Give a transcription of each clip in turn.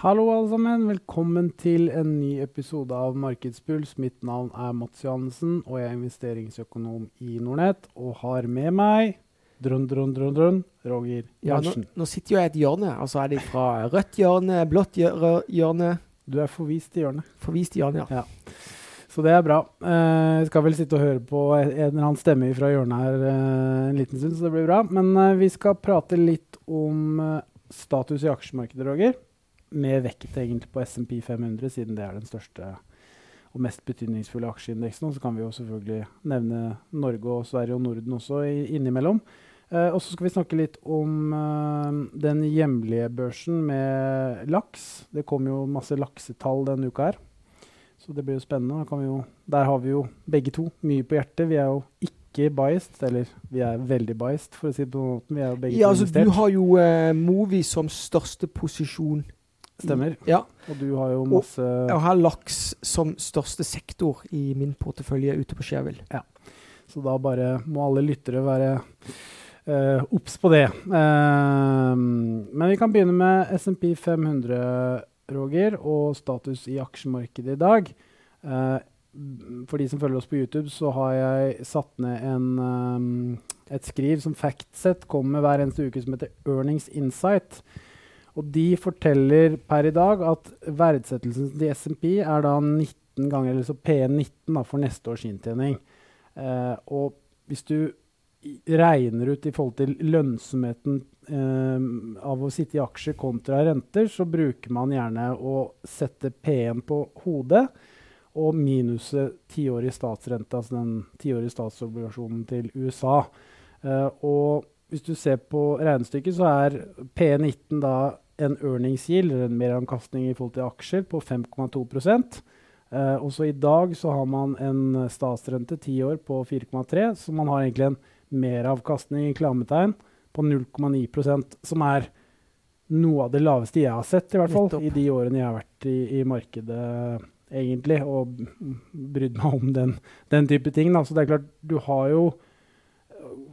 Hallo, alle sammen. Velkommen til en ny episode av Markedspuls. Mitt navn er Mats Johannessen, og jeg er investeringsøkonom i Nordnett. Og har med meg drun, drun, drun, drun, Roger Ja, nå, nå sitter jo jeg i et hjørne. Altså er det fra rødt hjørne, blått hjørne, Du er forvist i hjørnet, forvist i hjørne, ja. så det er bra. Eh, Jeg skal vel sitte og høre på en eller annen stemme fra hjørnet her eh, en liten stund, så det blir bra. Men eh, vi skal prate litt om status i aksjemarkedet, Roger. Med vekt egentlig på SMP 500, siden det er den største og mest betydningsfulle aksjeindeksen. Og så kan vi jo selvfølgelig nevne Norge og Sverige og Norden også i, innimellom. Eh, og så skal vi snakke litt om eh, den hjemlige børsen med laks. Det kom jo masse laksetall denne uka her. Så det blir jo spennende. Kan vi jo, der har vi jo begge to mye på hjertet. Vi er jo ikke biased, eller vi er veldig biased, for å si det på den måten. Vi er jo begge Ja, altså Du har jo eh, Movi som største posisjon. Stemmer. Ja, Og du har jo masse Jeg har laks som største sektor i min portefølje ute på Skjevil. Så da bare må alle lyttere være obs uh, på det. Uh, men vi kan begynne med SMP 500, Roger, og status i aksjemarkedet i dag. Uh, for de som følger oss på YouTube, så har jeg satt ned en, eh, et skriv som Factset kommer med hver eneste uke, som heter Earnings Insight. Og de forteller per i dag at verdsettelsen til SMP er da 19 ganger, eller så P19 da, for neste års inntjening. Eh, og hvis du regner ut i forhold til lønnsomheten eh, av å sitte i aksjer kontra renter, så bruker man gjerne å sette P1 på hodet og minuset tiårig statsrente, altså den tiårige statsobligasjonen til USA. Eh, og hvis du ser på regnestykket, så er P19 da en earnings yield, eller en meravkastning i forhold til aksjer, på 5,2 eh, Også i dag så har man en statsrente ti år på 4,3, så man har egentlig en meravkastning i klammetegn på 0,9% som er noe av det laveste jeg har sett, i hvert fall, Nettopp. i de årene jeg har vært i, i markedet, egentlig, og brydd meg om den, den type ting. Da. Så det er klart, du har jo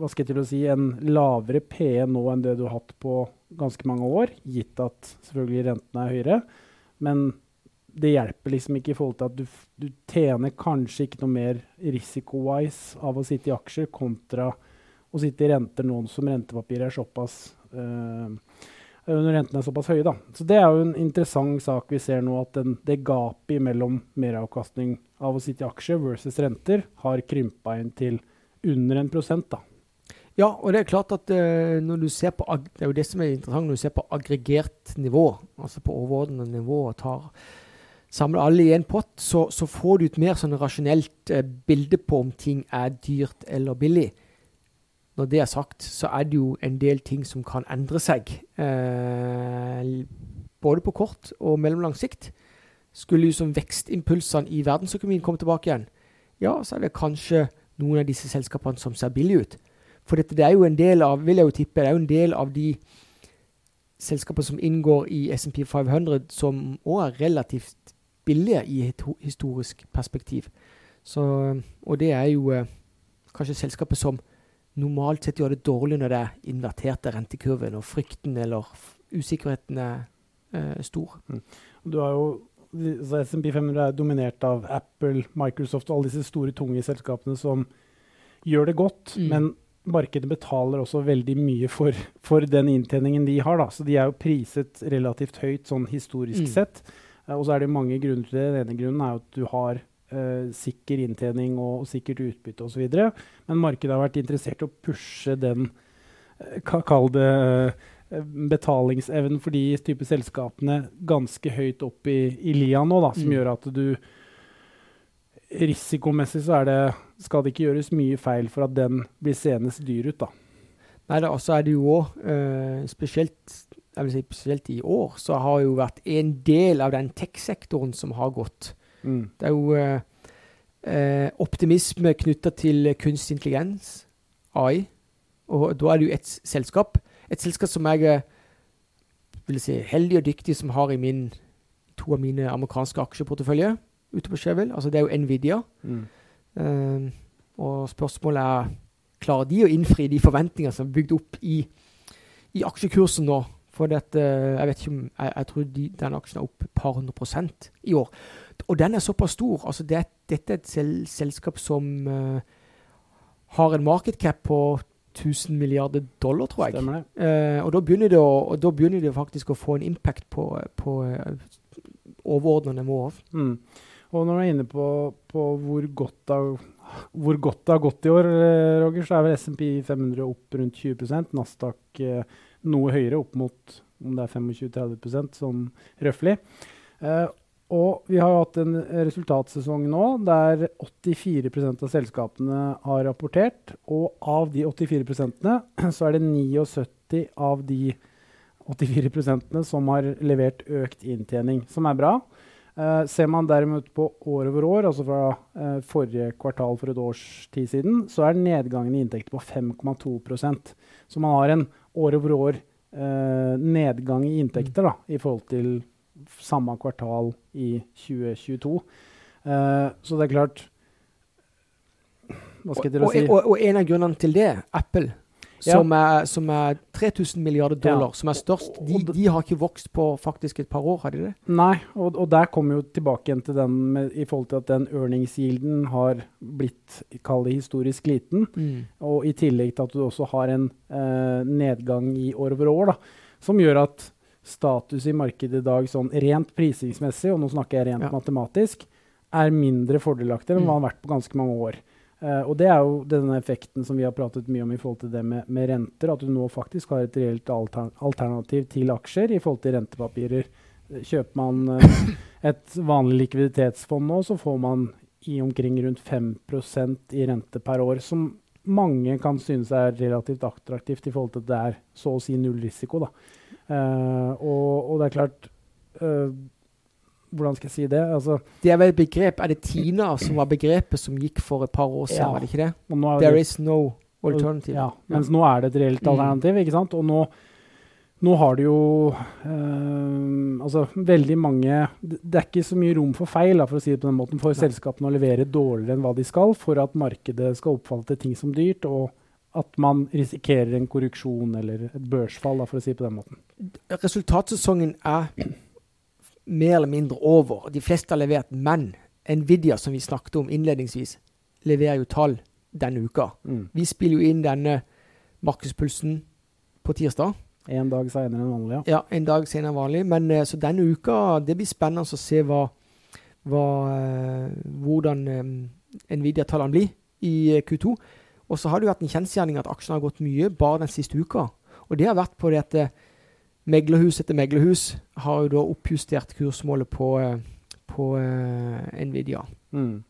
hva skal jeg til å si, en lavere PE nå enn det du har hatt på ganske mange år, gitt at selvfølgelig rentene er høyere. Men det hjelper liksom ikke i forhold til at du, du tjener kanskje ikke noe mer risiko-wise av å sitte i aksjer kontra å sitte i renter nå som rentepapirer er såpass øh, når rentene er såpass høye. Da. Så Det er jo en interessant sak vi ser nå, at den, det gapet mellom meravkastning av å sitte i aksjer versus renter har krympa inn til under en prosent. da. Ja, og det er klart at uh, når du ser på Det er jo det som er interessant når du ser på aggregert nivå, altså på overordnet nivå, og tar samler alle i en pott, så, så får du et mer sånn rasjonelt eh, bilde på om ting er dyrt eller billig. Når det er sagt, så er det jo en del ting som kan endre seg. Eh, både på kort og mellomlang sikt. Skulle jo som vekstimpulsene i verdensøkonomien komme tilbake igjen, ja, så er det kanskje noen av disse selskapene som ser billige ut. For dette det er jo en del av vil jeg jo tippe, det er jo en del av de selskapene som inngår i SMP 500, som òg er relativt billige i et historisk perspektiv. Så, og det er jo eh, kanskje selskapet som normalt sett gjør det dårlig når det er inverterte rentekurven og frykten eller usikkerheten er eh, stor. Du har jo SMP 500 er dominert av Apple, Microsoft og alle disse store, tunge selskapene som gjør det godt. Mm. Men markedet betaler også veldig mye for, for den inntjeningen de har. Da. Så de er jo priset relativt høyt sånn historisk Mm. sett. Eh, og så er det mange grunner til det. Den ene grunnen er at du har uh, sikker inntjening og, og sikkert utbytte osv. Men markedet har vært interessert i å pushe den, eh, kall det betalingsevnen for de type selskapene ganske høyt opp i, i lia nå, da, som Mm. gjør at du Risikomessig så er det, skal det ikke gjøres mye feil for at den blir seende dyr ut. da. Nei, da, så er det jo òg, eh, spesielt, jeg vil si spesielt i år, så har jo vært en del av den tech-sektoren som har gått. Mm. Det er jo eh, eh, optimisme knytta til kunstig intelligens, AI. Og da er det jo et selskap Et selskap som jeg er vil si, heldig og dyktig som har i min, to av mine amerikanske aksjeporteføljer ute på Sheville. Altså det er jo Nvidia. Mm. Eh, og spørsmålet er klarer de å innfri de forventningene som er bygd opp i, i aksjekursen nå For dette, jeg vet ikke om, jeg, jeg tror de, den aksjen er opp et par hundre prosent i år. Og den er såpass stor. altså det, Dette er et sel, selskap som uh, har en market cap på 1000 milliarder dollar, tror jeg. Stemmer det. Uh, og da begynner, det å, og da begynner det faktisk å få en impact på, på uh, overordnede nivå. Mm. Og når du er inne på, på hvor, godt har, hvor godt det har gått i år, Roger, så er vel SMP 500 opp rundt 20% Nasdaq noe høyere, opp mot om det er 25-30 sånn røftlig. Eh, og vi har jo hatt en resultatsesong nå der 84% av selskapene har rapportert. Og av de 84 så er det 79 av de 84 som har levert økt inntjening, som er bra. Uh, ser man derimot på år over år, altså fra uh, forrige kvartal for et års tid siden, så er nedgangen i inntekter på 5,2% Så man har en år over år uh, nedgang i inntekter da, i forhold til samme kvartal i 2022. så det er klart Hva skal jeg til å si? Og, og, og en av grunnene til det, Apple som, er, som, er, 3000 milliarder dollar, som er størst. De, de, har ikke vokst på faktisk et par år, har de det? Nei, og, og der kommer jo tilbake igjen til den med, i forhold til at den earnings-yielden har blitt kall det historisk liten. Mm. Og i tillegg til at du også har en eh, nedgang i år over år, da, som gjør at status i markedet i dag sånn rent prisingsmessig, og nå snakker jeg rent ja. matematisk, er mindre fordelaktig enn mm. hva det har vært på ganske mange år. Uh, og det er jo denne effekten som vi har pratet mye om i forhold til det med, med renter. At du nå faktisk har et reelt alter alternativ til aksjer i forhold til rentepapirer. Kjøper man uh, et vanlig likviditetsfond nå, så får man i omkring rundt 5% i rente per år. Som mange kan synes er relativt attraktivt i forhold til at det er så å si null risiko. Uh, og, og, det er klart hvordan skal jeg si det? Altså, det er vel begrep, er det Tina som var begrepet som gikk for et par år siden, ja. var det ikke det? There is no alternative. Ja, mens nå er det et reelt mm. alternativ, ikke sant? Og nå, nå har det jo øh, altså veldig mange Det er ikke så mye rom for feil, da, for å si det på den måten, for Nei. selskapene å levere dårligere enn hva de skal, for at markedet skal oppfatte ting som dyrt, og at man risikerer en korruksjon eller et børsfall, da, for å si det på den måten. Resultatsesongen er mer eller mindre over. De fleste har levert, men Nvidia, som vi snakket om innledningsvis, leverer jo tall denne uka. Mm. Vi spiller jo inn denne markedspulsen på tirsdag. En dag senere enn vanlig, ja. Ja, en dag senere enn vanlig. Men uh, så denne uka Det blir spennende å se hva, hva uh, hvordan um, Nvidia-tallene blir i Q2. Og så har det jo vært en kjensgjerning at aksjene har gått mye bare den siste uka. Og det har vært på dette Meglerhus etter meglerhus har jo da oppjustert kursmålet på, eh, på uh, Nvidia. Mm.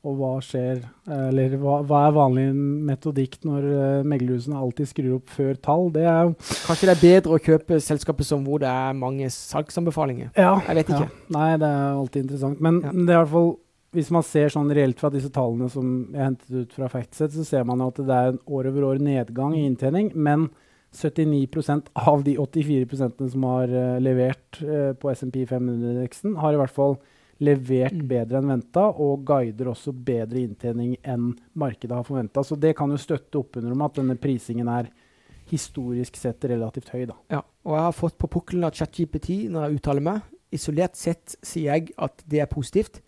Og hva skjer, eller hva, hva, er vanlig metodikk når uh, meglerhusene alltid skrur opp før tall? Det er Kanskje det er bedre å kjøpe selskaper som hvor det er mange salgsanbefalinger? Ja. Jeg vet ikke. Ja. Nei, det er alltid interessant. Men ja. det er i hvert fall hvis man ser sånn reelt fra disse tallene som jeg hentet ut fra Factset, så ser man at det er en år over år nedgang i inntjening. men 79% av de 84% som har uh, levert uh, på SMP 500-indeksen, har i hvert fall levert mm. bedre enn venta, og guider også bedre inntjening enn markedet har forventa. Så det kan jo støtte opp under om at denne prisingen er historisk sett relativt høy. Da. Ja, og jeg har fått på pukkelen av ChatGPT når jeg uttaler meg. Isolert sett sier jeg at det er positivt,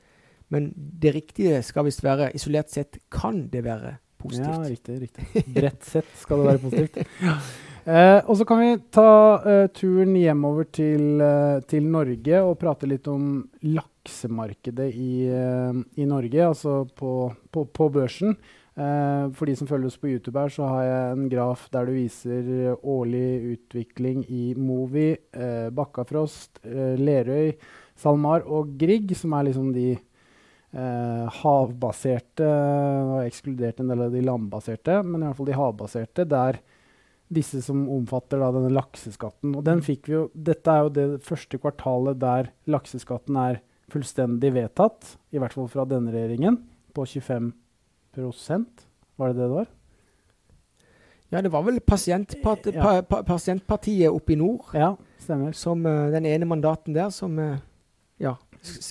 men det riktige skal visst være isolert sett kan det være positivt. Ja, riktig. riktig. Bredt sett skal det være positivt. ja. Eh, og så kan vi ta eh, turen hjemover til, eh, til, Norge og prate litt om laksemarkedet i, eh, i Norge, altså på, på, på børsen. Eh, for de som følger oss på YouTube, her, så har jeg en graf der du viser årlig utvikling i Movi, eh, Bakkafrost, Lerøy, SalMar og Grieg, som er liksom de havbaserte og ekskludert en del av de landbaserte, men i hvert fall de havbaserte, der disse som omfatter da, denne lakseskatten. Og den mm. fikk vi jo, Dette er jo det første kvartalet der lakseskatten er fullstendig vedtatt, i hvert fall fra denne regjeringen, på 25% Var det det det var? Ja, det var vel pasientpart ja. pa Pasientpartiet oppe i nord. Ja, stemmer. Som uh, den ene mandaten der som uh, ja,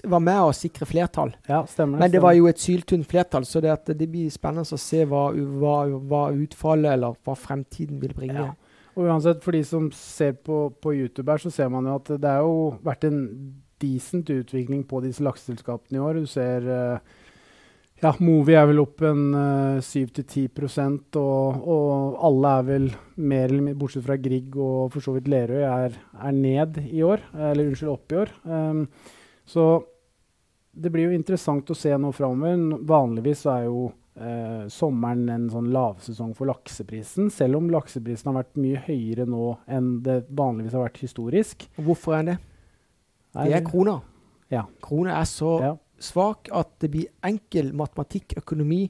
var med å sikre flertall. Ja, stemmer Men det var jo et syltynt flertall, så det, det, blir spennende å se hva, hva, hva, utfallet eller hva fremtiden vil bringe. Ja. Og uansett, for de som ser på, på YouTube her, så ser man jo at det har jo vært en decent utvikling på disse lakseselskapene i år. Du ser uh, ja, Movi er vel opp en uh, 7-10 og, og alle er vel mer eller mindre, bortsett fra Grieg og for så vidt Lerøy, er, er ned i år. Eller unnskyld, opp i år. Um, så det blir jo interessant å se nå framover. Vanligvis er jo eh, sommeren en sånn lavsesong for lakseprisen, selv om lakseprisen har vært mye høyere nå enn det vanligvis har vært historisk. Hvorfor er det? Det er krona. Ja. Krona er så ja. svak at det blir enkel matematikk, økonomi,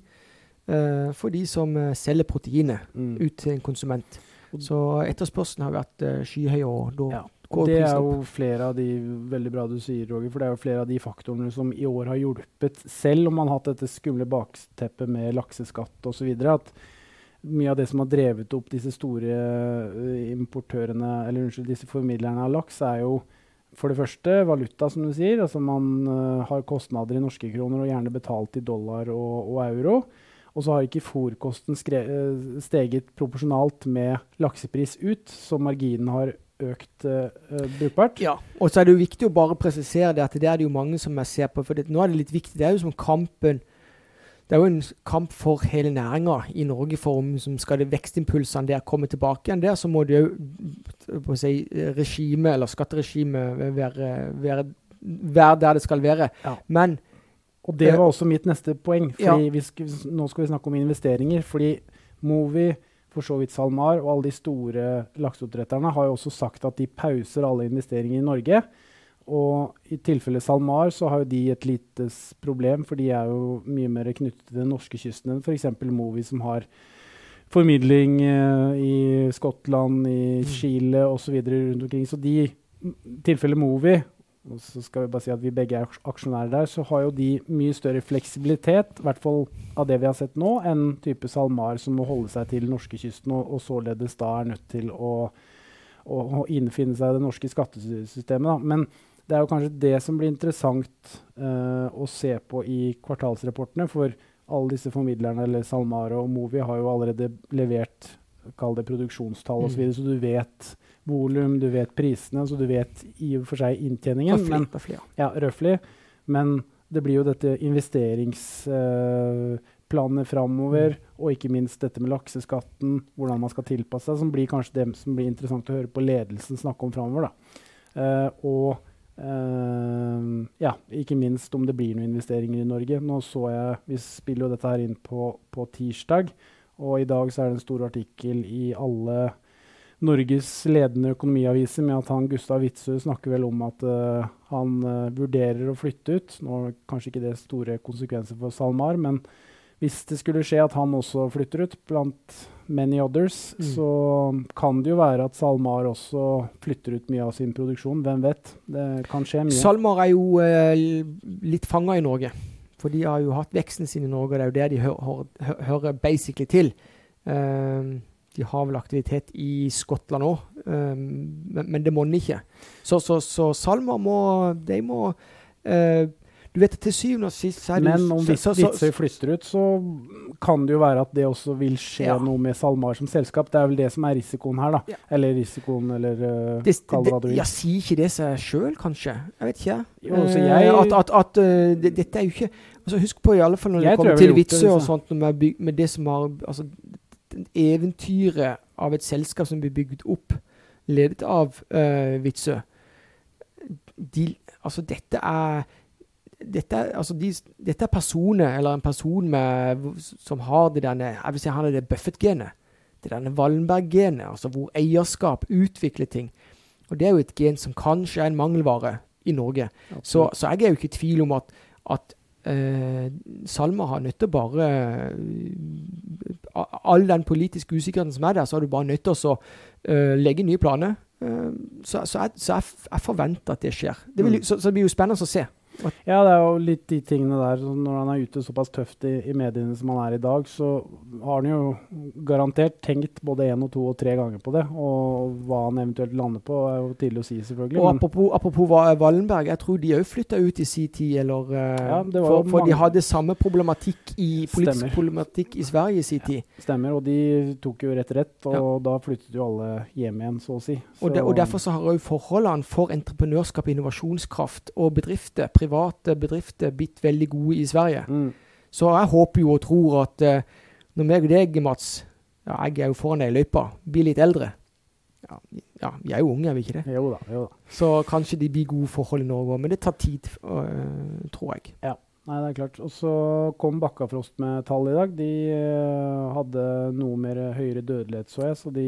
eh, for de som eh, selger proteinet mm. ut til en konsument. Så etterspørselen har vært eh, skyhøy. og da ja. Og det er jo flere av de veldig bra du sier, Roger, for det er jo flere av de faktorene som i år har hjulpet, selv om man har hatt dette skumle bakteppet med lakseskatt osv. At mye av det som har drevet opp disse store uh, importørene, eller unnskyld, disse formidlerne av laks, er jo for det første valuta, som du sier. Altså man uh, har kostnader i norske kroner og gjerne betalt i dollar og, og euro. Og så har ikke fòrkosten uh, steget proporsjonalt med laksepris ut, så marginen har økt uh, brukbart. Ja, og så er det jo viktig å bare presisere det at det er det jo mange som jeg ser på. For det, nå er det litt viktig. Det er jo som kampen det er jo en kamp for hele næringa i Norge. for om som Skal det vekstimpulsene der komme tilbake igjen der, så må det jo si, regime, eller skatteregimet være, være, være, der det skal være. Ja. Men Og det var også mitt neste poeng. fordi ja. skal, Nå skal vi snakke om investeringer. fordi Movi for så vidt SalMar og alle de store lakseoppdretterne har jo også sagt at de pauser alle investeringer i Norge. Og i tilfelle SalMar så har jo de et lite problem, for de er jo mye mer knyttet til den norske kysten enn f.eks. Movi, som har formidling uh, i Skottland, i mm. Chile osv. rundt omkring. Så de, i tilfelle Movi og så skal vi bare si at vi begge er aksjonærer der, så har jo de mye større fleksibilitet, i hvert fall av det vi har sett nå, enn type SalMar, som må holde seg til norskekysten og, og således da er nødt til å, å, å innfinne seg i det norske skattesystemet. Da. Men det er jo kanskje det som blir interessant uh, å se på i kvartalsrapportene. For alle disse formidlerne, eller SalMar og Movi, har jo allerede levert kall det produksjonstall osv., så, videre, så du vet volum, du vet prisene, så du vet i og for seg inntjeningen. Røffelig, men, røffelig, ja. ja, røffelig. Men det blir jo dette investeringsplanene uh, framover, mm. og ikke minst dette med lakseskatten, hvordan man skal tilpasse seg, som blir kanskje det som blir interessant å høre på ledelsen snakke om framover. Uh, og uh, ja, ikke minst om det blir noen investeringer i Norge. Nå så jeg, Vi spiller jo dette her inn på, på tirsdag, og i dag så er det en stor artikkel i alle Norges ledende økonomiaviser med at han Gustav Witzøe snakker vel om at uh, han uh, vurderer å flytte ut. Nå er kanskje ikke det store konsekvenser for SalMar, men hvis det skulle skje at han også flytter ut, blant many others, mm. så kan det jo være at SalMar også flytter ut mye av sin produksjon. Hvem vet? Det kan skje mye. SalMar er jo uh, litt fanga i Norge. For de har jo hatt veksten sin i Norge, og det er jo det de hø hø hører basically til. Um, de har vel aktivitet i Skottland òg, um, men, men, det monner ikke. Så, så, så Salmer må De må uh, Du vet, til syvende og sist så er Men om Witzøe flytter ut, så kan det jo være at det også vil skje ja. noe med SalMar som selskap. Det er vel det som er risikoen her, da. Ja. Eller risikoen, eller uh, det, kall det hva du vil. Ja, sier ikke det seg sjøl, kanskje? Jeg vet ikke. Jo, uh, jeg, at, at, at uh, det, dette er jo ikke altså Husk på i alle fall når det kommer til Witzøe og sånt, med, med det som har altså, eventyret av et selskap som blir bygd opp, ledet av uh, Witzøe de, Altså, dette er dette altså de, dette er personer, eller en person med, som har det denne Jeg vil si han er det Buffett-genet. Det denne Wallenberg-genet, altså hvor eierskap utvikler ting. Og det er jo et gen som kanskje er en mangelvare i Norge. Så, så, jeg er jo ikke i tvil om at, at eh, Salma har nødt til å bare uh, All den politiske usikkerheten som er der, så har du bare nødt til å uh, legge nye planer. Uh, så, så, jeg, så jeg, jeg, forventer at det skjer. Det vil, mm. så, så, det blir jo spennende å se. Ja, det er jo litt de tingene der. Når han er ute såpass tøft i, i mediene som han er i dag, så har han jo garantert tenkt både én og to og tre ganger på det. Og hva han eventuelt lander på, er jo tidlig å si, selvfølgelig. Og apropos, apropos Va- Wallenberg, jeg tror de òg flytta ut i sin tid, eller eh, Ja, for, for de hadde samme problematikk i politisk Stemmer. problematikk i Sverige i sin tid. Stemmer, og de tok jo rett rett, og Ja. da flyttet jo alle hjem igjen, så å si. Og, de, og Derfor så har òg forholdene for entreprenørskap, innovasjonskraft og bedrifter, private bedrifter, blitt veldig gode i Sverige. mm. Så jeg håper jo og tror at eh, når meg og deg, Mats, ja, jeg er jo foran deg i løypa, blir litt eldre ja, ja, vi er jo unge, er vi ikke det? Jo da, jo da. Så kanskje de blir gode forhold i Norge òg, men det tar tid, øh, tror jeg. Nei, det er klart. Og så kom Bakkafrost med tall i dag. De uh, hadde noe mer høyere dødelighet, så jeg, så de,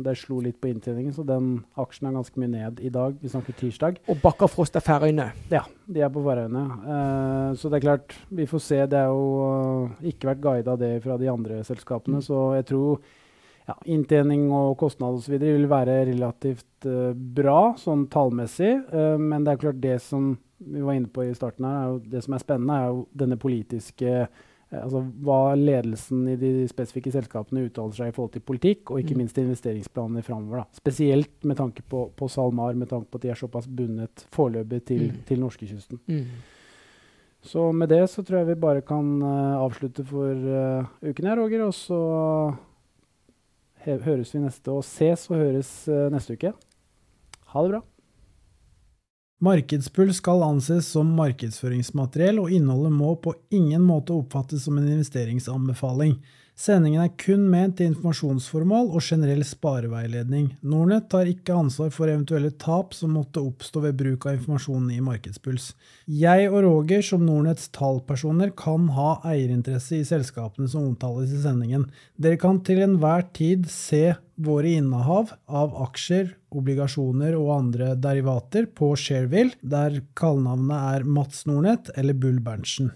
de slo litt på inntjeningen. Så den aksjen er ganske mye ned i dag. Vi snakker tirsdag. Og Bakkafrost er Færøyene. Ja, de er på Færøyene. Uh, så det er klart, vi får se. Det er jo uh, ikke vært guida det fra de andre selskapene, Mm. så jeg tror ja, inntjening og kostnad osv. vil være relativt eh, bra sånn tallmessig. eh, men det er klart det som vi var inne på i starten her, er det som er spennende, er jo denne politiske eh, Altså hva ledelsen i de spesifikke selskapene uttaler seg i forhold til politikk, og ikke Mm. minst investeringsplanene framover. Spesielt med tanke på, på SalMar, med tanke på at de er såpass bundet foreløpig til, Mm. til norskekysten. Mm. Så med det så tror jeg vi bare kan uh, avslutte for uh, uken her, Roger. Og så høres vi neste, og ses og høres uh, neste uke. Ha det bra. Markedspuls skal anses som markedsføringsmateriell, og innholdet må på ingen måte oppfattes som en investeringsanbefaling. Sendingen er kun ment til informasjonsformål og generell spareveiledning. Nordnett tar ikke ansvar for eventuelle tap som måtte oppstå ved bruk av informasjonen i Markedspuls. Jeg og Roger som Nordnetts tallpersoner kan ha eierinteresse i selskapene som omtales i sendingen. Dere kan til enhver tid se våre innehav av aksjer, obligasjoner og andre derivater på Shareville, der kallenavnet er Mats Nordnett eller Bull Berntsen.